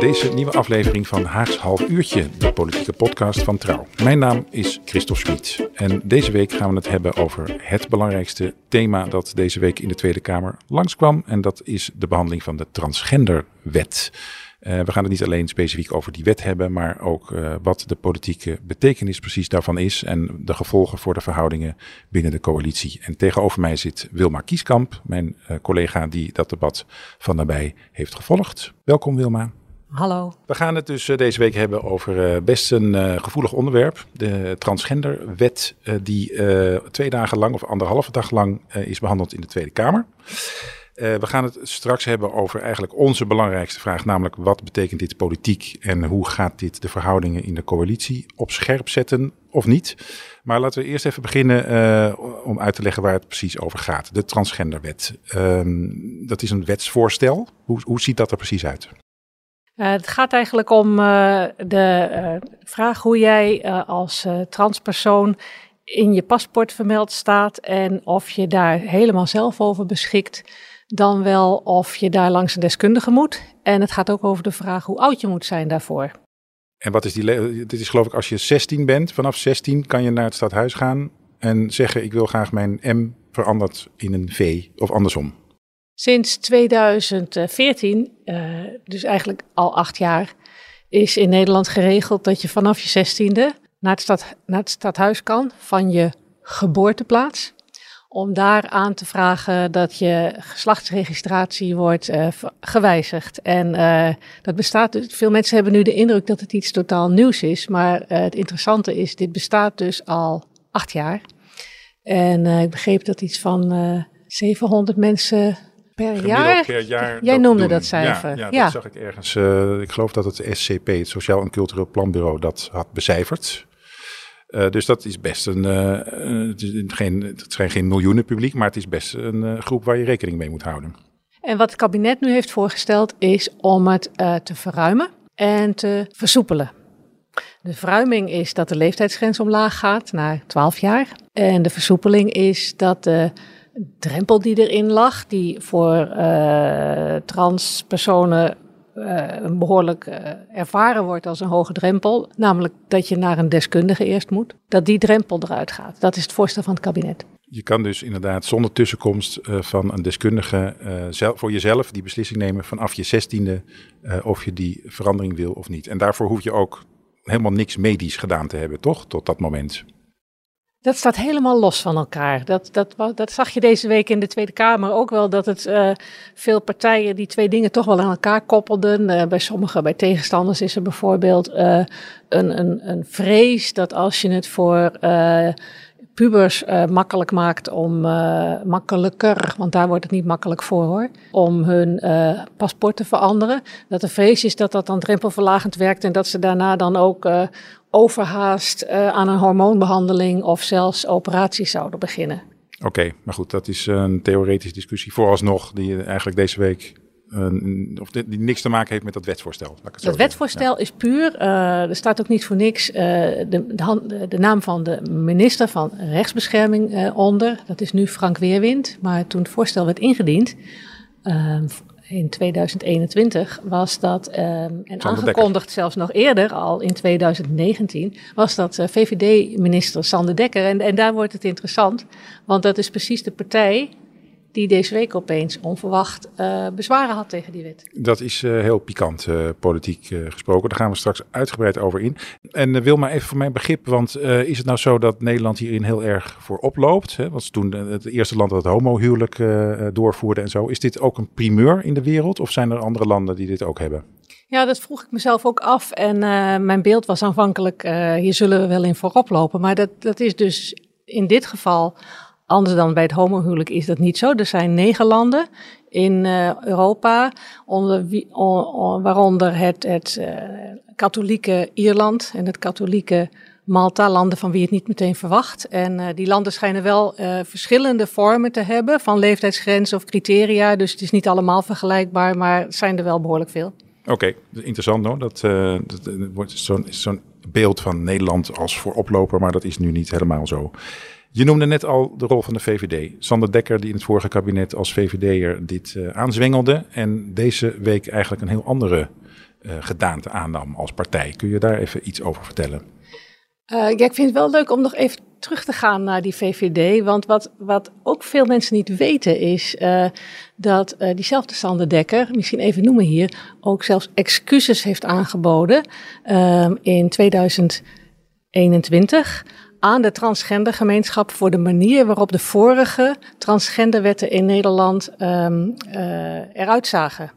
deze nieuwe aflevering van Haags Half Uurtje, de politieke podcast van Trouw. Mijn naam is Christophe Schmid en deze week gaan we het hebben over het belangrijkste thema dat deze week in de Tweede Kamer langskwam. En dat is de behandeling van de transgenderwet. Uh, we gaan het niet alleen specifiek over die wet hebben, maar ook uh, wat de politieke betekenis precies daarvan is en de gevolgen voor de verhoudingen binnen de coalitie. En tegenover mij zit Wilma Kieskamp, mijn uh, collega die dat debat van nabij heeft gevolgd. Welkom Wilma. Hallo. We gaan het dus deze week hebben over best een gevoelig onderwerp. De transgenderwet die twee dagen lang of anderhalve dag lang is behandeld in de Tweede Kamer. We gaan het straks hebben over eigenlijk onze belangrijkste vraag, namelijk wat betekent dit politiek en hoe gaat dit de verhoudingen in de coalitie op scherp zetten of niet. Maar laten we eerst even beginnen om uit te leggen waar het precies over gaat. De transgenderwet. Uh, dat is een wetsvoorstel. Hoe, hoe ziet dat er precies uit? Uh, het gaat eigenlijk om de vraag hoe jij als transpersoon in je paspoort vermeld staat en of je daar helemaal zelf over beschikt dan wel of je daar langs een deskundige moet. En het gaat ook over de vraag hoe oud je moet zijn daarvoor. En wat is die? Dit is geloof ik als je 16 bent. Vanaf 16 kan je naar het stadhuis gaan en zeggen: Ik wil graag mijn M veranderd in een V of andersom. Sinds 2014, uh, dus eigenlijk al acht jaar, is in Nederland geregeld dat je vanaf je 16e naar het, stad, naar het stadhuis kan van je geboorteplaats om daar aan te vragen dat je geslachtsregistratie wordt uh, gewijzigd. En uh, dat bestaat dus, veel mensen hebben nu de indruk dat het iets totaal nieuws is, maar het interessante is, dit bestaat dus al acht jaar. En ik begreep dat iets van 700 mensen per jaar. per jaar. Jij noemde dat cijfer. Ja, ja, ja, dat zag ik ergens. ik geloof dat het SCP, het Sociaal en Cultureel Planbureau, dat had becijferd. Uh, dus dat is best een, uh, het, is geen, het zijn geen miljoenen publiek, maar het is best een groep waar je rekening mee moet houden. En wat het kabinet nu heeft voorgesteld is om het te verruimen en te versoepelen. De verruiming is dat de leeftijdsgrens omlaag gaat naar 12 jaar. En de versoepeling is dat de drempel die erin lag, die voor transpersonen uh, behoorlijk uh, ervaren wordt als een hoge drempel, namelijk dat je naar een deskundige eerst moet, dat die drempel eruit gaat. Dat is het voorstel van het kabinet. Je kan dus inderdaad zonder tussenkomst van een deskundige voor jezelf die beslissing nemen vanaf je zestiende of je die verandering wil of niet. En daarvoor hoef je ook helemaal niks medisch gedaan te hebben, toch? Tot dat moment. Dat staat helemaal los van elkaar. Dat, dat, dat zag je deze week in de Tweede Kamer ook wel, dat het uh, veel partijen die twee dingen toch wel aan elkaar koppelden. Uh, bij sommige, bij tegenstanders is er bijvoorbeeld uh, een, een, een vrees dat als je het voor pubers makkelijk maakt om, makkelijker, want daar wordt het niet makkelijk voor hoor, om hun paspoort te veranderen. Dat de vrees is dat dat dan drempelverlagend werkt en dat ze daarna dan ook overhaast uh, aan een hormoonbehandeling of zelfs operaties zouden beginnen. Oké, okay, maar goed, dat is een theoretische discussie vooralsnog die eigenlijk deze week uh, of die, die niks te maken heeft met dat wetsvoorstel. Het dat wetsvoorstel ja. is puur, uh, er staat ook niet voor niks de, de, de, naam van de minister van Rechtsbescherming onder. Dat is nu Frank Weerwind, maar toen het voorstel werd ingediend, ehm, in 2021 was dat, um, en aangekondigd zelfs nog eerder, al in 2019, was dat uh, VVD-minister Sander Dekker. En, en daar wordt het interessant, want dat is precies de partij die deze week opeens onverwacht uh, bezwaren had tegen die wet. Dat is uh, heel pikant, uh, politiek gesproken. Daar gaan we straks uitgebreid over in. En wil maar even voor mijn begrip, want is het nou zo dat Nederland hierin heel erg voor oploopt? Hè? Want toen het eerste land dat het homohuwelijk doorvoerde en zo. Is dit ook een primeur in de wereld of zijn er andere landen die dit ook hebben? Ja, dat vroeg ik mezelf ook af. En mijn beeld was aanvankelijk, hier zullen we wel in voorop lopen. Maar dat, dat is dus in dit geval Anders dan bij het homohuwelijk is dat niet zo. Er zijn negen landen in uh, Europa, onder waaronder het, het uh, katholieke Ierland en het katholieke Malta, landen van wie het niet meteen verwacht. En die landen schijnen wel verschillende vormen te hebben van leeftijdsgrenzen of criteria. Dus het is niet allemaal vergelijkbaar, maar zijn er wel behoorlijk veel. Oké, interessant hoor. Dat, dat wordt zo'n zo'n beeld van Nederland als vooroploper, maar dat is nu niet helemaal zo. Je noemde net al de rol van de VVD. Sander Dekker, die in het vorige kabinet als VVD'er dit uh, aanzwengelde. En deze week eigenlijk een heel andere uh, gedaante aannam als partij. Kun je daar even iets over vertellen? Uh, ja, ik vind het wel leuk om nog even terug te gaan naar die VVD. Want wat, wat ook veel mensen niet weten is dat diezelfde Sander Dekker, misschien even noemen hier, ook zelfs excuses heeft aangeboden in 2021 aan de transgendergemeenschap voor de manier waarop de vorige transgenderwetten in Nederland um, uh, eruit zagen.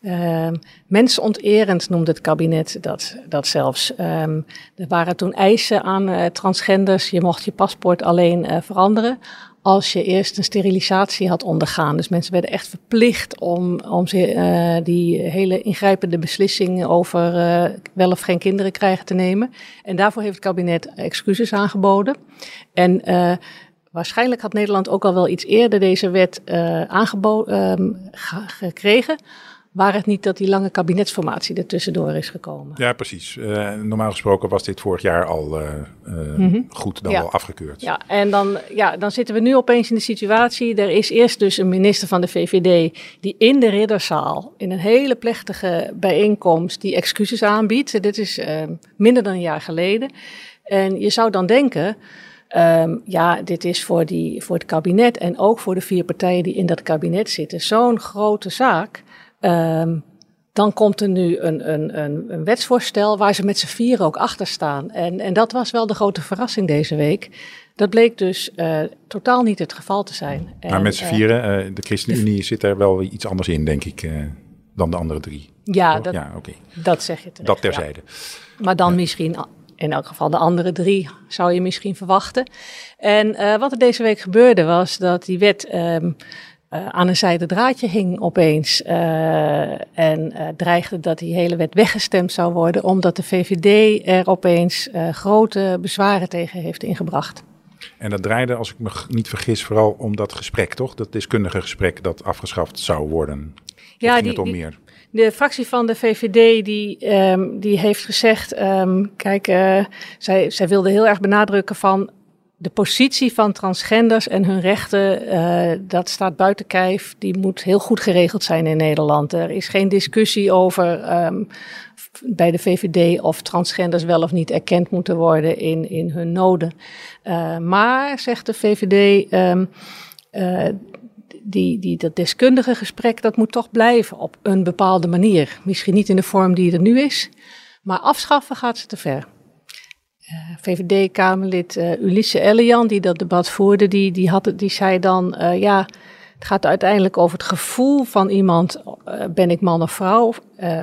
Uh, mensonterend noemde het kabinet dat, dat zelfs. Um, er waren toen eisen aan uh, transgenders. Je mocht je paspoort alleen uh, veranderen als je eerst een sterilisatie had ondergaan. Dus mensen werden echt verplicht om, om ze, uh, die hele ingrijpende beslissingen over uh, wel of geen kinderen krijgen te nemen. En daarvoor heeft het kabinet excuses aangeboden. En uh, waarschijnlijk had Nederland ook al wel iets eerder deze wet aangeboden um, gekregen. Waar het niet dat die lange kabinetsformatie er tussendoor is gekomen. Ja, precies. Uh, normaal gesproken was dit vorig jaar al uh, uh, mm -hmm. goed dan ja. wel afgekeurd. Ja, en dan, ja, dan zitten we nu opeens in de situatie. Er is eerst dus een minister van de VVD die in de ridderzaal in een hele plechtige bijeenkomst die excuses aanbiedt. Dit is minder dan een jaar geleden. En je zou dan denken. Um, ja, dit is voor, die, voor het kabinet en ook voor de vier partijen die in dat kabinet zitten zo'n grote zaak. Um, dan komt er nu een, een, een, een wetsvoorstel waar ze met z'n vieren ook achter staan. En, en dat was wel de grote verrassing deze week. Dat bleek dus uh, totaal niet het geval te zijn. En, maar met z'n vieren, uh, de ChristenUnie zit er wel iets anders in, denk ik, uh, dan de andere drie. Ja, dat, ja okay. dat zeg je terecht, Dat terzijde. Ja. Maar dan misschien in elk geval de andere drie zou je misschien verwachten. En wat er deze week gebeurde was dat die wet... Um, uh, aan een zijde draadje hing opeens. Uh, en uh, dreigde dat die hele wet weggestemd zou worden, omdat de VVD er opeens grote bezwaren tegen heeft ingebracht. En dat draaide, als ik me niet vergis, vooral om dat gesprek, toch? Dat deskundige gesprek dat afgeschaft zou worden. Ja, ging die, het om meer? De fractie van de VVD die, um, die heeft gezegd, um, kijk, zij, zij wilde heel erg benadrukken van de positie van transgenders en hun rechten, uh, dat staat buiten kijf. Die moet heel goed geregeld zijn in Nederland. Er is geen discussie over um, bij de VVD of transgenders wel of niet erkend moeten worden in, in hun noden. Uh, maar, zegt de VVD, um, uh, die, die, dat deskundige gesprek, dat moet toch blijven op een bepaalde manier. Misschien niet in de vorm die er nu is, maar afschaffen gaat ze te ver. Uh, VVD-Kamerlid uh, Ulisse Elian, die dat debat voerde, die, die, had, die zei dan, uh, ja, het gaat uiteindelijk over het gevoel van iemand, ben ik man of vrouw,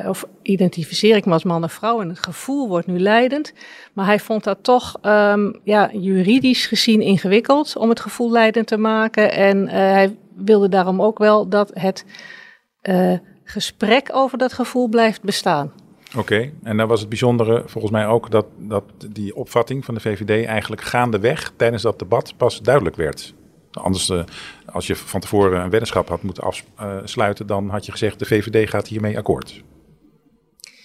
of identificeer ik me als man of vrouw, en het gevoel wordt nu leidend. Maar hij vond dat toch um, ja, juridisch gezien ingewikkeld om het gevoel leidend te maken. En hij wilde daarom ook wel dat het gesprek over dat gevoel blijft bestaan. Oké, en dan was het bijzondere volgens mij ook dat, dat die opvatting van de VVD eigenlijk gaandeweg tijdens dat debat pas duidelijk werd. Anders, uh, als je van tevoren een weddenschap had moeten afsluiten, dan had je gezegd de VVD gaat hiermee akkoord.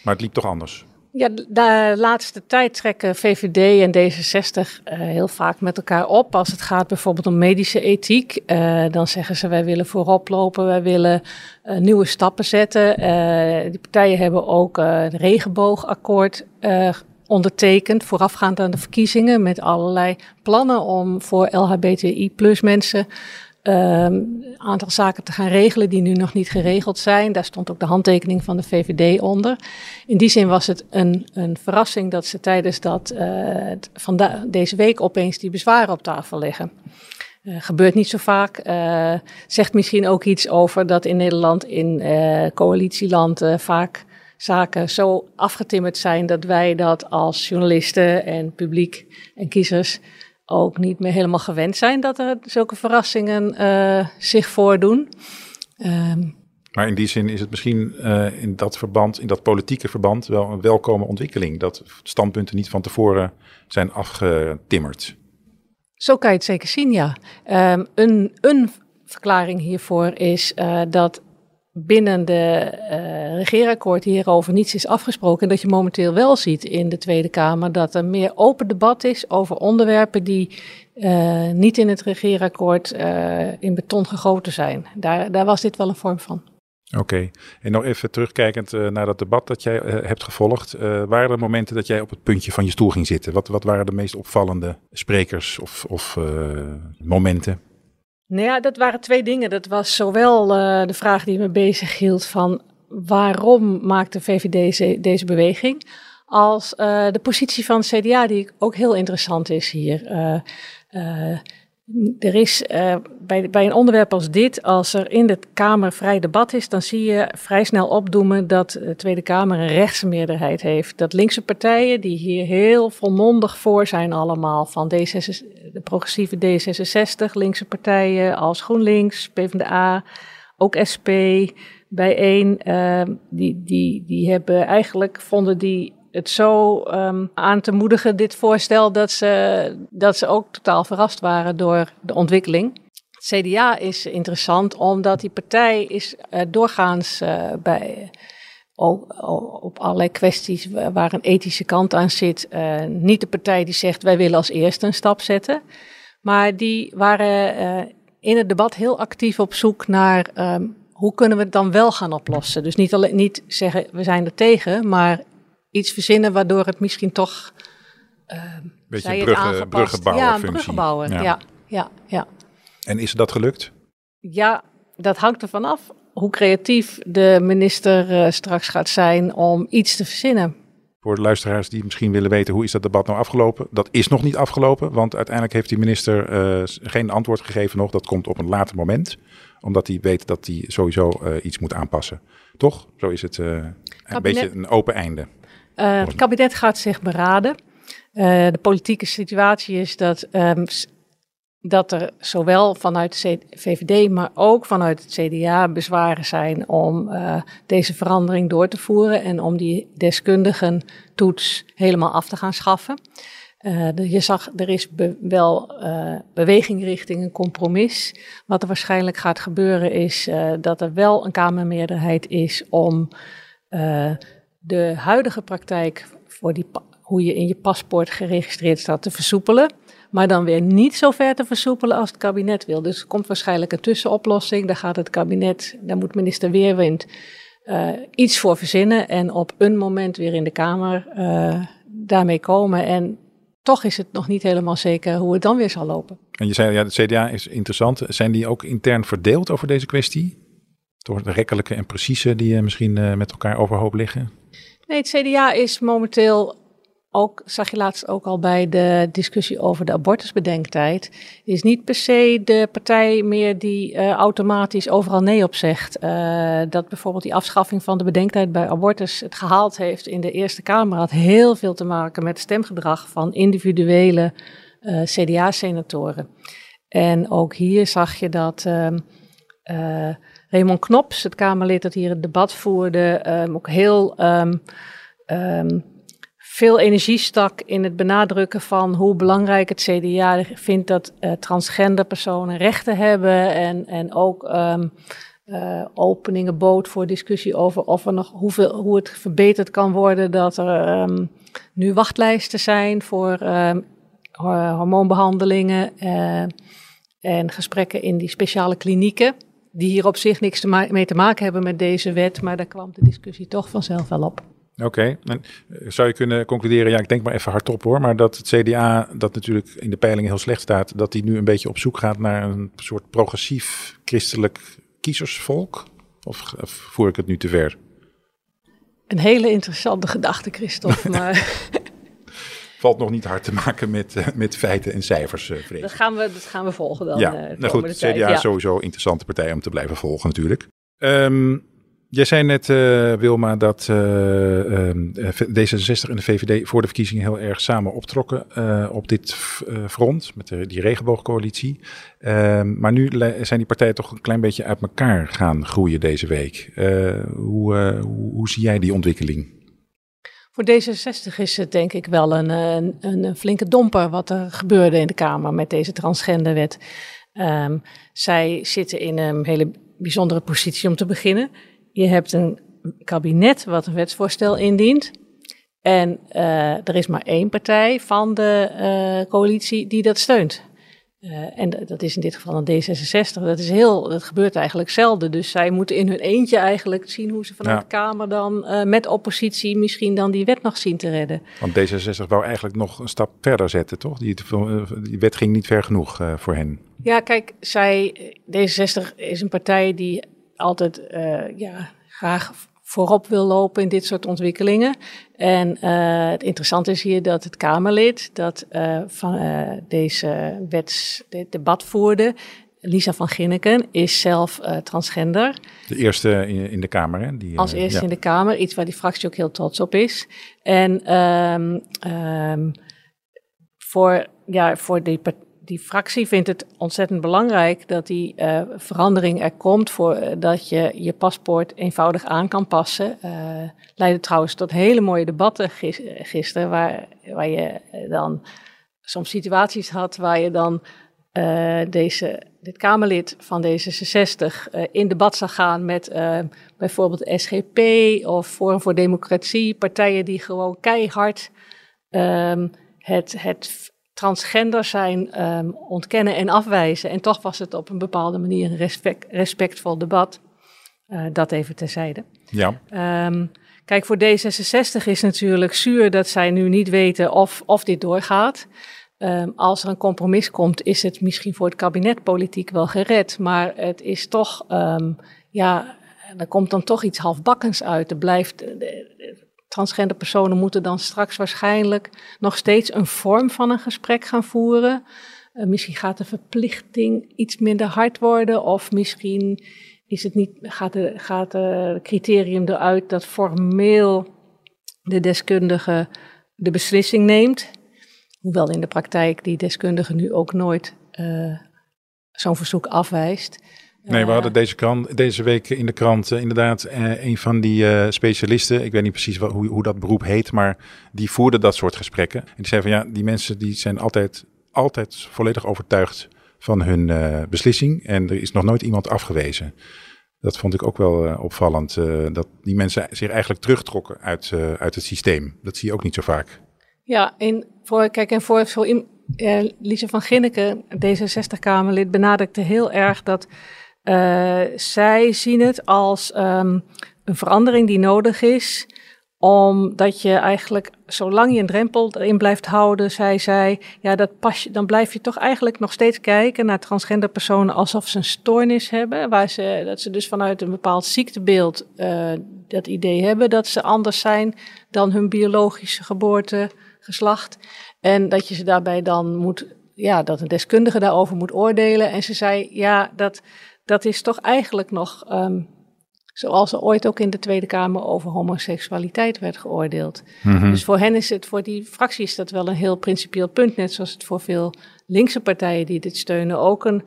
Maar het liep toch anders. Ja, de laatste tijd trekken VVD en D66 uh, heel vaak met elkaar op. Als het gaat bijvoorbeeld om medische ethiek, uh, dan zeggen ze wij willen voorop lopen, wij willen uh, nieuwe stappen zetten. die partijen hebben ook het regenboogakkoord ondertekend, voorafgaand aan de verkiezingen, met allerlei plannen om voor LHBTI plus mensen een um, aantal zaken te gaan regelen die nu nog niet geregeld zijn. Daar stond ook de handtekening van de VVD onder. In die zin was het een, een verrassing dat ze tijdens dat van deze week opeens die bezwaren op tafel leggen. Uh, gebeurt niet zo vaak. Uh, zegt misschien ook iets over dat in Nederland in coalitieland vaak zaken zo afgetimmerd zijn dat wij dat als journalisten en publiek en kiezers ook niet meer helemaal gewend zijn dat er zulke verrassingen uh, zich voordoen. Um, Maar in die zin is het misschien uh, in dat verband, in dat politieke verband, wel een welkome ontwikkeling. Dat standpunten niet van tevoren zijn afgetimmerd. Zo kan je het zeker zien, ja. Um, een, een verklaring hiervoor is uh, dat binnen de uh, regeerakkoord hierover niets is afgesproken. En dat je momenteel wel ziet in de Tweede Kamer dat er meer open debat is over onderwerpen die uh, niet in het regeerakkoord uh, in beton gegoten zijn. Daar, daar was dit wel een vorm van. Oké, en nog even terugkijkend naar dat debat dat jij hebt gevolgd. Waren er momenten dat jij op het puntje van je stoel ging zitten? Wat, wat waren de meest opvallende sprekers of, of momenten? Nou ja, dat waren twee dingen. Dat was zowel de vraag die me bezig hield van waarom maakt de VVD deze, beweging, als de positie van CDA, die ook heel interessant is hier. Er is uh, bij, bij een onderwerp als dit, als er in de Kamer vrij debat is, dan zie je vrij snel opdoemen dat de Tweede Kamer een rechtse meerderheid heeft. Dat linkse partijen, die hier heel volmondig voor zijn allemaal, van D66, de progressieve D66, linkse partijen als GroenLinks, PvdA, ook SP, bijeen, uh, die, die, die hebben eigenlijk, vonden die het zo um, aan te moedigen, dit voorstel, dat ze, dat ze ook totaal verrast waren door de ontwikkeling. Het CDA is interessant omdat die partij is uh, doorgaans uh, bij, op allerlei kwesties waar een ethische kant aan zit, uh, niet de partij die zegt wij willen als eerste een stap zetten. Maar die waren in het debat heel actief op zoek naar um, hoe kunnen we het dan wel gaan oplossen. Dus niet, alleen, niet zeggen we zijn er tegen, maar iets verzinnen waardoor het misschien toch. Uh, Beetje een bruggen, bruggenbouwer ja, bruggenbouwer. Ja. ja, ja, ja. En is dat gelukt? Ja, dat hangt ervan af hoe creatief de minister uh, straks gaat zijn om iets te verzinnen. Voor de luisteraars die misschien willen weten hoe is dat debat nou afgelopen. Dat is nog niet afgelopen, want uiteindelijk heeft die minister uh, geen antwoord gegeven nog. Dat komt op een later moment, omdat hij weet dat hij sowieso uh, iets moet aanpassen. Toch? Zo is het een beetje een open einde. Uh, het kabinet gaat zich beraden. Uh, de politieke situatie is dat, um, dat er zowel vanuit de VVD, maar ook vanuit het CDA bezwaren zijn om uh, deze verandering door te voeren en om die deskundigen toets helemaal af te gaan schaffen. Uh, je zag, er is be wel uh, beweging richting een compromis. Wat er waarschijnlijk gaat gebeuren is uh, dat er wel een Kamermeerderheid is om de huidige praktijk voor die, hoe je in je paspoort geregistreerd staat te versoepelen. Maar dan weer niet zo ver te versoepelen als het kabinet wil. Dus er komt waarschijnlijk een tussenoplossing. Daar gaat het kabinet, daar moet minister Weerwind uh, iets voor verzinnen. En op een moment weer in de Kamer uh, daarmee komen. En toch is het nog niet helemaal zeker hoe het dan weer zal lopen. En je zei, ja, de CDA is interessant. Zijn die ook intern verdeeld over deze kwestie? Door de rekkelijke en precieze die uh, misschien met elkaar overhoop liggen? Nee, het CDA is momenteel ook, zag je laatst ook al bij de discussie over de abortusbedenktijd, is niet per se de partij meer die uh, automatisch overal nee op zegt. Uh, dat bijvoorbeeld die afschaffing van de bedenktijd bij abortus het gehaald heeft in de Eerste Kamer had heel veel te maken met stemgedrag van individuele uh, CDA-senatoren. En ook hier zag je dat Raymond Knops, het Kamerlid dat hier het debat voerde, um, ook heel um, um, veel energie stak in het benadrukken van hoe belangrijk het CDA vindt dat uh, transgender personen rechten hebben en, en ook uh, openingen bood voor discussie over of er nog hoeveel, hoe het verbeterd kan worden dat er nu wachtlijsten zijn voor hormoonbehandelingen uh, en gesprekken in die speciale klinieken die hier op zich niks te mee te maken hebben met deze wet, maar daar kwam de discussie toch vanzelf wel op. Oké, okay. Eh, zou je kunnen concluderen, ja, ik denk maar even hardop hoor, maar dat het CDA, dat natuurlijk in de peilingen heel slecht staat, dat die nu een beetje op zoek gaat naar een soort progressief christelijk kiezersvolk? Of, of voer ik het nu te ver? Een hele interessante gedachte, Christophe, maar valt nog niet hard te maken met, uh, met feiten en cijfers, uh, Dat gaan, we, dat gaan we volgen dan. Ja, uh, nou goed, CDA ja. is sowieso een interessante partij om te blijven volgen natuurlijk. Um, Jij zei net, uh, Wilma, dat uh, D66 en de VVD voor de verkiezingen heel erg samen optrokken op dit front, met de, die regenboogcoalitie. Ehm, maar nu zijn die partijen toch een klein beetje uit elkaar gaan groeien deze week. Hoe, hoe, hoe, zie jij die ontwikkeling? Voor D66 is het denk ik wel een, een, een flinke domper wat er gebeurde in de Kamer met deze transgenderwet. Um, zij zitten in een hele bijzondere positie om te beginnen. Je hebt een kabinet wat een wetsvoorstel indient. En uh, er is maar één partij van de uh, coalitie die dat steunt. Uh, en dat is in dit geval een D66. Dat, is heel, dat gebeurt eigenlijk zelden. Dus zij moeten in hun eentje eigenlijk zien hoe ze vanuit ja. de Kamer dan uh, met oppositie misschien dan die wet nog zien te redden. Want D66 wou eigenlijk nog een stap verder zetten, toch? Die, die wet ging niet ver genoeg uh, voor hen. Ja, kijk, zij, D66 is een partij die altijd ja, graag voorop wil lopen in dit soort ontwikkelingen. En uh, het interessante is hier dat het Kamerlid dat uh, van uh, deze wets, dit debat voerde, Lisa van Ginneken, is zelf transgender. De eerste in, in de Kamer, hè? Die, Als eerste ja. in de Kamer, iets waar die fractie ook heel trots op is. En um, um, voor, ja, voor die partij die fractie vindt het ontzettend belangrijk dat die uh, verandering er komt voor uh, dat je je paspoort eenvoudig aan kan passen. Uh, leidde trouwens tot hele mooie debatten gis gisteren, waar, waar je dan soms situaties had waar je dan deze, dit Kamerlid van D66 in debat zag gaan met bijvoorbeeld SGP of Forum voor Democratie, partijen die gewoon keihard um, het, het transgender zijn um, ontkennen en afwijzen. En toch was het op een bepaalde manier een respect, respectvol debat. Uh, dat even terzijde. Ja. Um, kijk, voor D66 is natuurlijk zuur dat zij nu niet weten of, of dit doorgaat. Um, als er een compromis komt, is het misschien voor het kabinet politiek wel gered. Maar het is toch, ja, er komt dan toch iets halfbakkens uit. Er blijft, transgender personen moeten dan straks waarschijnlijk nog steeds een vorm van een gesprek gaan voeren. Uh, misschien gaat de verplichting iets minder hard worden, of misschien is het niet, gaat, de, gaat de criterium eruit dat formeel de deskundige de beslissing neemt. Hoewel in de praktijk die deskundige nu ook nooit uh, zo'n verzoek afwijst. Nee, we hadden deze, krant, deze week in de krant uh, inderdaad uh, een van die uh, specialisten. Ik weet niet precies wat, hoe, hoe dat beroep heet, maar die voerde dat soort gesprekken. En die zei van ja, die mensen die zijn altijd, altijd volledig overtuigd van hun beslissing. En er is nog nooit iemand afgewezen. Dat vond ik ook wel opvallend. dat die mensen zich eigenlijk terugtrokken uit, uit het systeem. Dat zie je ook niet zo vaak. Ja, en voor, kijk, en voor zo in, Lise van Ginneken, D66-Kamerlid, benadrukte heel erg dat uh, zij zien het als um, een verandering die nodig is, omdat je eigenlijk, zolang je een drempel erin blijft houden, zij ja, dat pas je, dan blijf je toch eigenlijk nog steeds kijken naar transgender personen alsof ze een stoornis hebben, waar ze, dat ze dus vanuit een bepaald ziektebeeld uh, dat idee hebben dat ze anders zijn dan hun biologische geboorte, geslacht. En dat je ze daarbij dan moet, ja, dat een deskundige daarover moet oordelen. En ze zei, ja, dat dat is toch eigenlijk nog, um, zoals er ooit ook in de Tweede Kamer over homoseksualiteit werd geoordeeld. Mm-hmm. Dus voor hen is het, voor die fractie is dat wel een heel principieel punt, net zoals het voor veel linkse partijen die dit steunen ook een,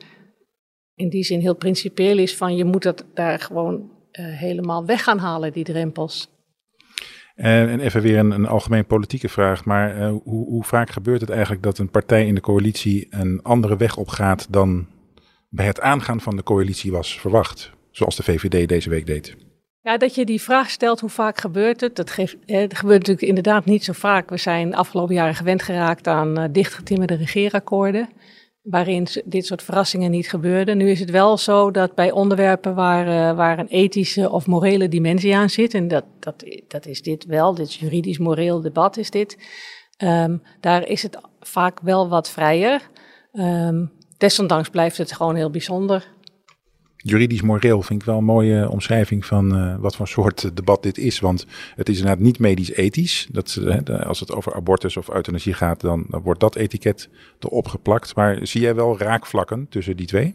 in die zin heel principieel is van je moet dat daar gewoon uh, helemaal weg gaan halen, die drempels. En, en even weer een, een, algemeen politieke vraag, maar uh, hoe, hoe vaak gebeurt het eigenlijk dat een partij in de coalitie een andere weg opgaat dan bij het aangaan van de coalitie was verwacht, zoals de VVD deze week deed? Ja, dat je die vraag stelt, hoe vaak gebeurt het? Dat, gebeurt natuurlijk inderdaad niet zo vaak. We zijn afgelopen jaren gewend geraakt aan uh, dichtgetimmerde regeerakkoorden, waarin dit soort verrassingen niet gebeurden. Nu is het wel zo dat bij onderwerpen waar, uh, waar een ethische of morele dimensie aan zit, en dat, dat, dat is dit wel, dit juridisch-moreel debat is dit, um, daar is het vaak wel wat vrijer. Um, desondanks blijft het gewoon heel bijzonder. Juridisch moreel vind ik wel een mooie omschrijving van uh, wat voor soort debat dit is. Want het is inderdaad niet medisch-ethisch. Dat, uh, als het over abortus of euthanasie gaat, dan, dan wordt dat etiket erop geplakt. Maar zie jij wel raakvlakken tussen die twee?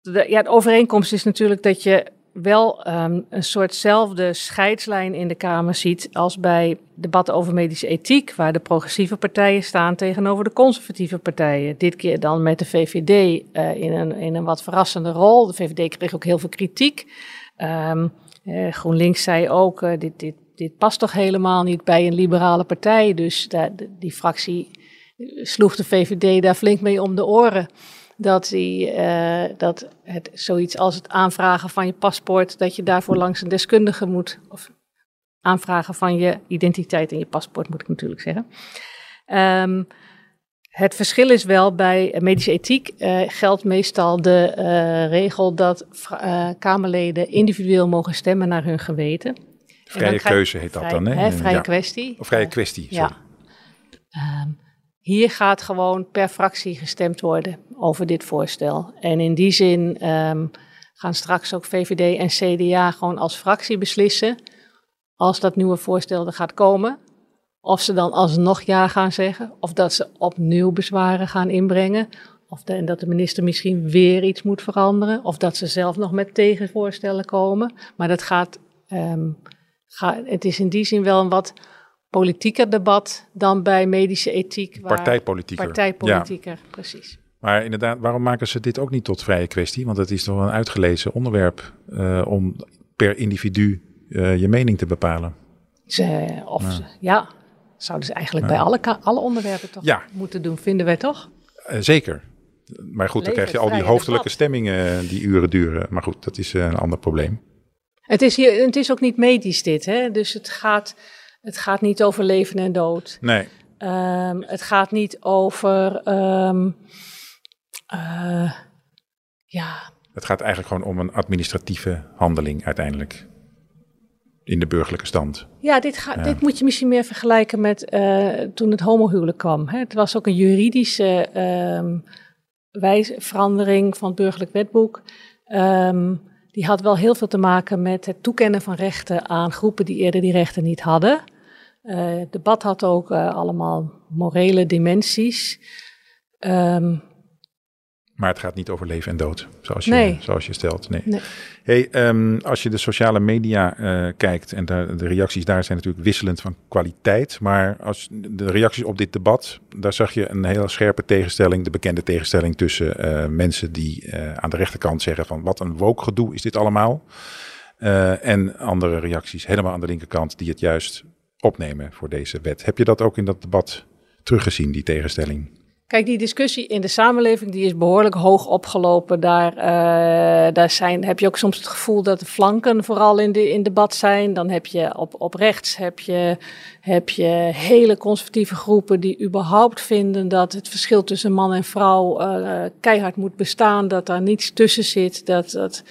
De, ja, de overeenkomst is natuurlijk dat je wel ehm, een soortzelfde scheidslijn in de Kamer ziet als bij debatten over medische ethiek, waar de progressieve partijen staan tegenover de conservatieve partijen. Dit keer dan met de VVD uh, in, een, in een wat verrassende rol. De VVD kreeg ook heel veel kritiek. Um, uh, GroenLinks zei ook, uh, dit, dit, dit past toch helemaal niet bij een liberale partij. Dus die fractie sloeg de VVD daar flink mee om de oren dat, die, uh, dat het zoiets als het aanvragen van je paspoort, dat je daarvoor langs een deskundige moet, of aanvragen van je identiteit en je paspoort moet ik natuurlijk zeggen. Um, het verschil is wel bij medische ethiek uh, geldt meestal de uh, regel dat Kamerleden individueel mogen stemmen naar hun geweten. Vrije keuze heet dat vrij, dan, hè? vrije ja. kwestie. Of vrije kwestie, sorry. Ja. Um, hier gaat gewoon per fractie gestemd worden over dit voorstel. En in die zin um, gaan straks ook VVD en CDA gewoon als fractie beslissen, als dat nieuwe voorstel er gaat komen, of ze dan alsnog ja gaan zeggen, of dat ze opnieuw bezwaren gaan inbrengen, of dat de minister misschien weer iets moet veranderen, of dat ze zelf nog met tegenvoorstellen komen. Maar dat gaat, um, ga, het is in die zin wel een wat politieker debat dan bij medische ethiek. Waar partijpolitieker. Partijpolitieker, ja. precies. Maar inderdaad, waarom maken ze dit ook niet tot vrije kwestie? Want het is toch een uitgelezen onderwerp uh, om per individu uh, je mening te bepalen. Ze, of ja. Ze, ja, zouden ze eigenlijk ja. bij alle, alle onderwerpen toch ja. moeten doen, vinden wij toch? Uh, zeker. Maar goed, dan krijg je al die hoofdelijke stemmingen die uren duren. Maar goed, dat is een ander probleem. Het is, hier, het is ook niet medisch dit, hè? dus het gaat... Het gaat niet over leven en dood. Nee. Um, het gaat niet over. Um, uh, ja. Het gaat eigenlijk gewoon om een administratieve handeling uiteindelijk. In de burgerlijke stand. Ja, dit, ja. dit moet je misschien meer vergelijken met uh, toen het homohuwelijk kwam. Hè. Het was ook een juridische um, wijze, verandering van het burgerlijk wetboek. die had wel heel veel te maken met het toekennen van rechten aan groepen die eerder die rechten niet hadden. Uh, het debat had ook uh, allemaal morele dimensies. Um, maar het gaat niet over leven en dood, zoals je, nee. zoals je stelt. Nee. nee. Hey, um, als je de sociale media uh, kijkt, en de, de, reacties daar zijn natuurlijk wisselend van kwaliteit. Maar als de reacties op dit debat, daar zag je een hele scherpe tegenstelling. De bekende tegenstelling tussen mensen die aan de rechterkant zeggen van wat een woke gedoe is dit allemaal. en andere reacties helemaal aan de linkerkant die het juist opnemen voor deze wet. Heb je dat ook in dat debat teruggezien, die tegenstelling? Kijk, die discussie in de samenleving die is behoorlijk hoog opgelopen. Daar, uh, daar zijn, heb je ook soms het gevoel dat de flanken vooral in, de, in debat zijn. Dan heb je op, op rechts heb je, heb je hele conservatieve groepen die überhaupt vinden dat het verschil tussen man en vrouw uh, keihard moet bestaan. Dat daar niets tussen zit. Dat, dat,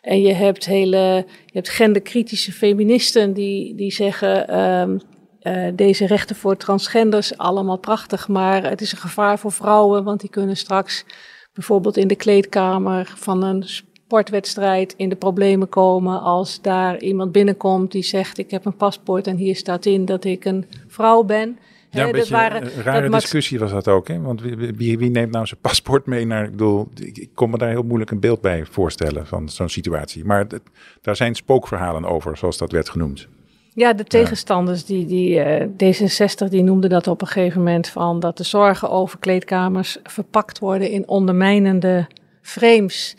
en je hebt hele, je hebt genderkritische feministen die, die zeggen, um, uh, deze rechten voor transgenders, allemaal prachtig, maar het is een gevaar voor vrouwen, want die kunnen straks bijvoorbeeld in de kleedkamer van een sportwedstrijd in de problemen komen als daar iemand binnenkomt die zegt, ik heb een paspoort en hier staat in dat ik een vrouw ben. Ja, een waren, een rare discussie was dat ook. Hè? Want wie, wie, wie, neemt nou zijn paspoort mee naar... Ik bedoel, ik kon me daar heel moeilijk een beeld bij voorstellen van zo'n situatie. Maar het, daar zijn spookverhalen over, zoals dat werd genoemd. Ja, de tegenstanders, die, die, uh, D66, die noemden dat op een gegeven moment van... dat de zorgen over kleedkamers verpakt worden in ondermijnende frames.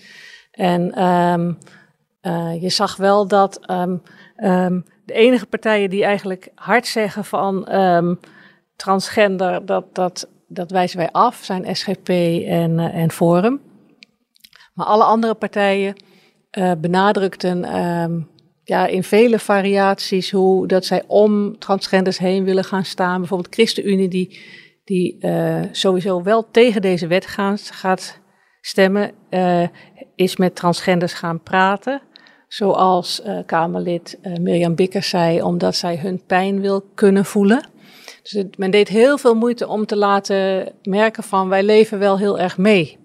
En um, uh, je zag wel dat um, um, de enige partijen die eigenlijk hard zeggen van transgender, dat, dat, dat wijzen wij af, zijn SGP en, uh, en Forum. Maar alle andere partijen uh, benadrukten um, ja, in vele variaties hoe dat zij om transgenders heen willen gaan staan. Bijvoorbeeld ChristenUnie die, die uh, sowieso wel tegen deze wet gaan, gaat stemmen, is met transgenders gaan praten. Zoals Kamerlid Mirjam Bikkers zei, omdat zij hun pijn wil kunnen voelen. Dus men deed heel veel moeite om te laten merken van wij leven wel heel erg mee.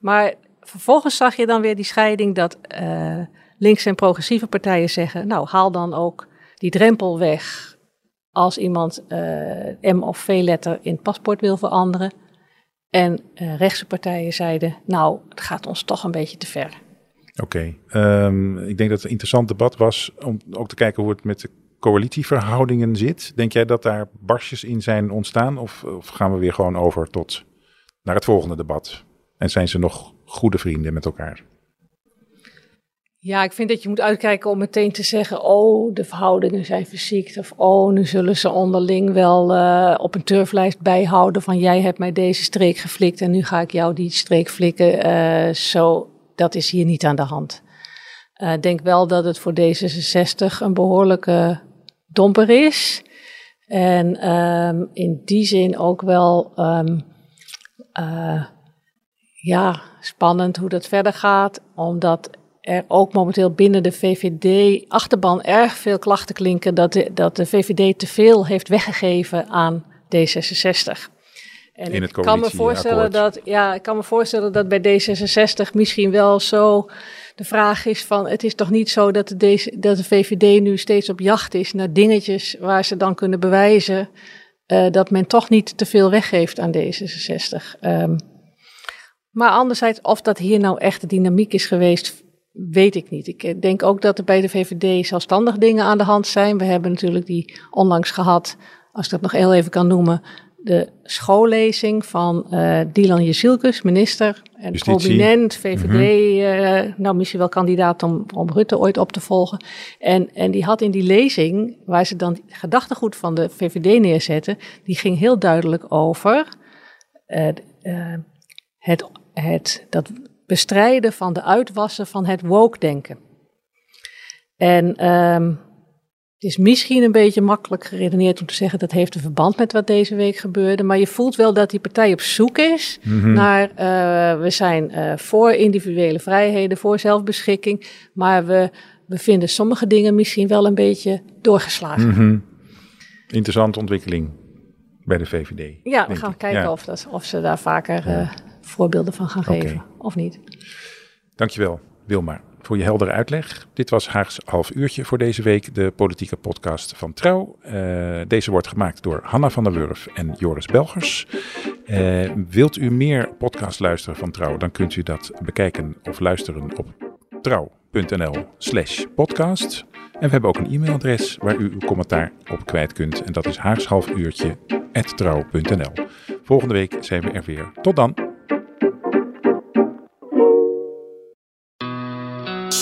Maar vervolgens zag je dan weer die scheiding dat uh, links- en progressieve partijen zeggen, nou haal dan ook die drempel weg als iemand uh, M of V-letter in het paspoort wil veranderen. En uh, rechtse partijen zeiden, nou het gaat ons toch een beetje te ver. Oké, ehm, ik denk dat het een interessant debat was om ook te kijken hoe het met de coalitieverhoudingen zit. Denk jij dat daar barstjes in zijn ontstaan of, of gaan we weer gewoon over tot naar het volgende debat? En zijn ze nog goede vrienden met elkaar? Ja, ik vind dat je moet uitkijken om meteen te zeggen: oh, de verhoudingen zijn verziekt. Of oh, nu zullen ze onderling wel uh, op een turflijst bijhouden van jij hebt mij deze streek geflikt en nu ga ik jou die streek flikken. Uh, zo, dat is hier niet aan de hand. Ik uh, denk wel dat het voor D66 een behoorlijke domper is. En um, in die zin ook wel um, ja, spannend hoe dat verder gaat, omdat er ook momenteel binnen de VVD-achterban erg veel klachten klinken dat de, dat de VVD te veel heeft weggegeven aan D66. En In ik kan me voorstellen dat, ja, ik kan me voorstellen dat bij D66 misschien wel zo de vraag is van, het is toch niet zo dat de, deze, dat de VVD nu steeds op jacht is naar dingetjes waar ze dan kunnen bewijzen uh, dat men toch niet te veel weggeeft aan D66. Um, maar anderzijds, of dat hier nou echt de dynamiek is geweest, weet ik niet. Ik denk ook dat er bij de VVD zelfstandig dingen aan de hand zijn. We hebben natuurlijk die onlangs gehad, als ik dat nog heel even kan noemen, de schoollezing van uh, Dylan minister en prominent VVD, mm -hmm. uh, nou misschien wel kandidaat om, om Rutte ooit op te volgen. En, en die had in die lezing, waar ze dan gedachtegoed van de VVD neerzetten, die ging heel duidelijk over uh, het, het, dat bestrijden van de uitwassen van het woke-denken. En um, het is misschien een beetje makkelijk geredeneerd om te zeggen dat heeft een verband met wat deze week gebeurde. Maar je voelt wel dat die partij op zoek is mm -hmm. naar. Uh, we zijn uh, voor individuele vrijheden, voor zelfbeschikking. Maar we, we vinden sommige dingen misschien wel een beetje doorgeslagen. Mm -hmm. Interessante ontwikkeling bij de VVD. Ja, we gaan ik. kijken ja. of, dat, of ze daar vaker. Uh, voorbeelden van gaan okay. geven, of niet. Dankjewel, Wilma, voor je heldere uitleg. Dit was Haags half uurtje voor deze week, de politieke podcast van Trouw. Uh, deze wordt gemaakt door Hanna van der Wurf en Joris Belgers. Uh, wilt u meer podcast luisteren van Trouw, dan kunt u dat bekijken of luisteren op trouw.nl slash podcast. En we hebben ook een e-mailadres waar u uw commentaar op kwijt kunt. En dat is haagshalfuurtje.trouw.nl Volgende week zijn we er weer. Tot dan!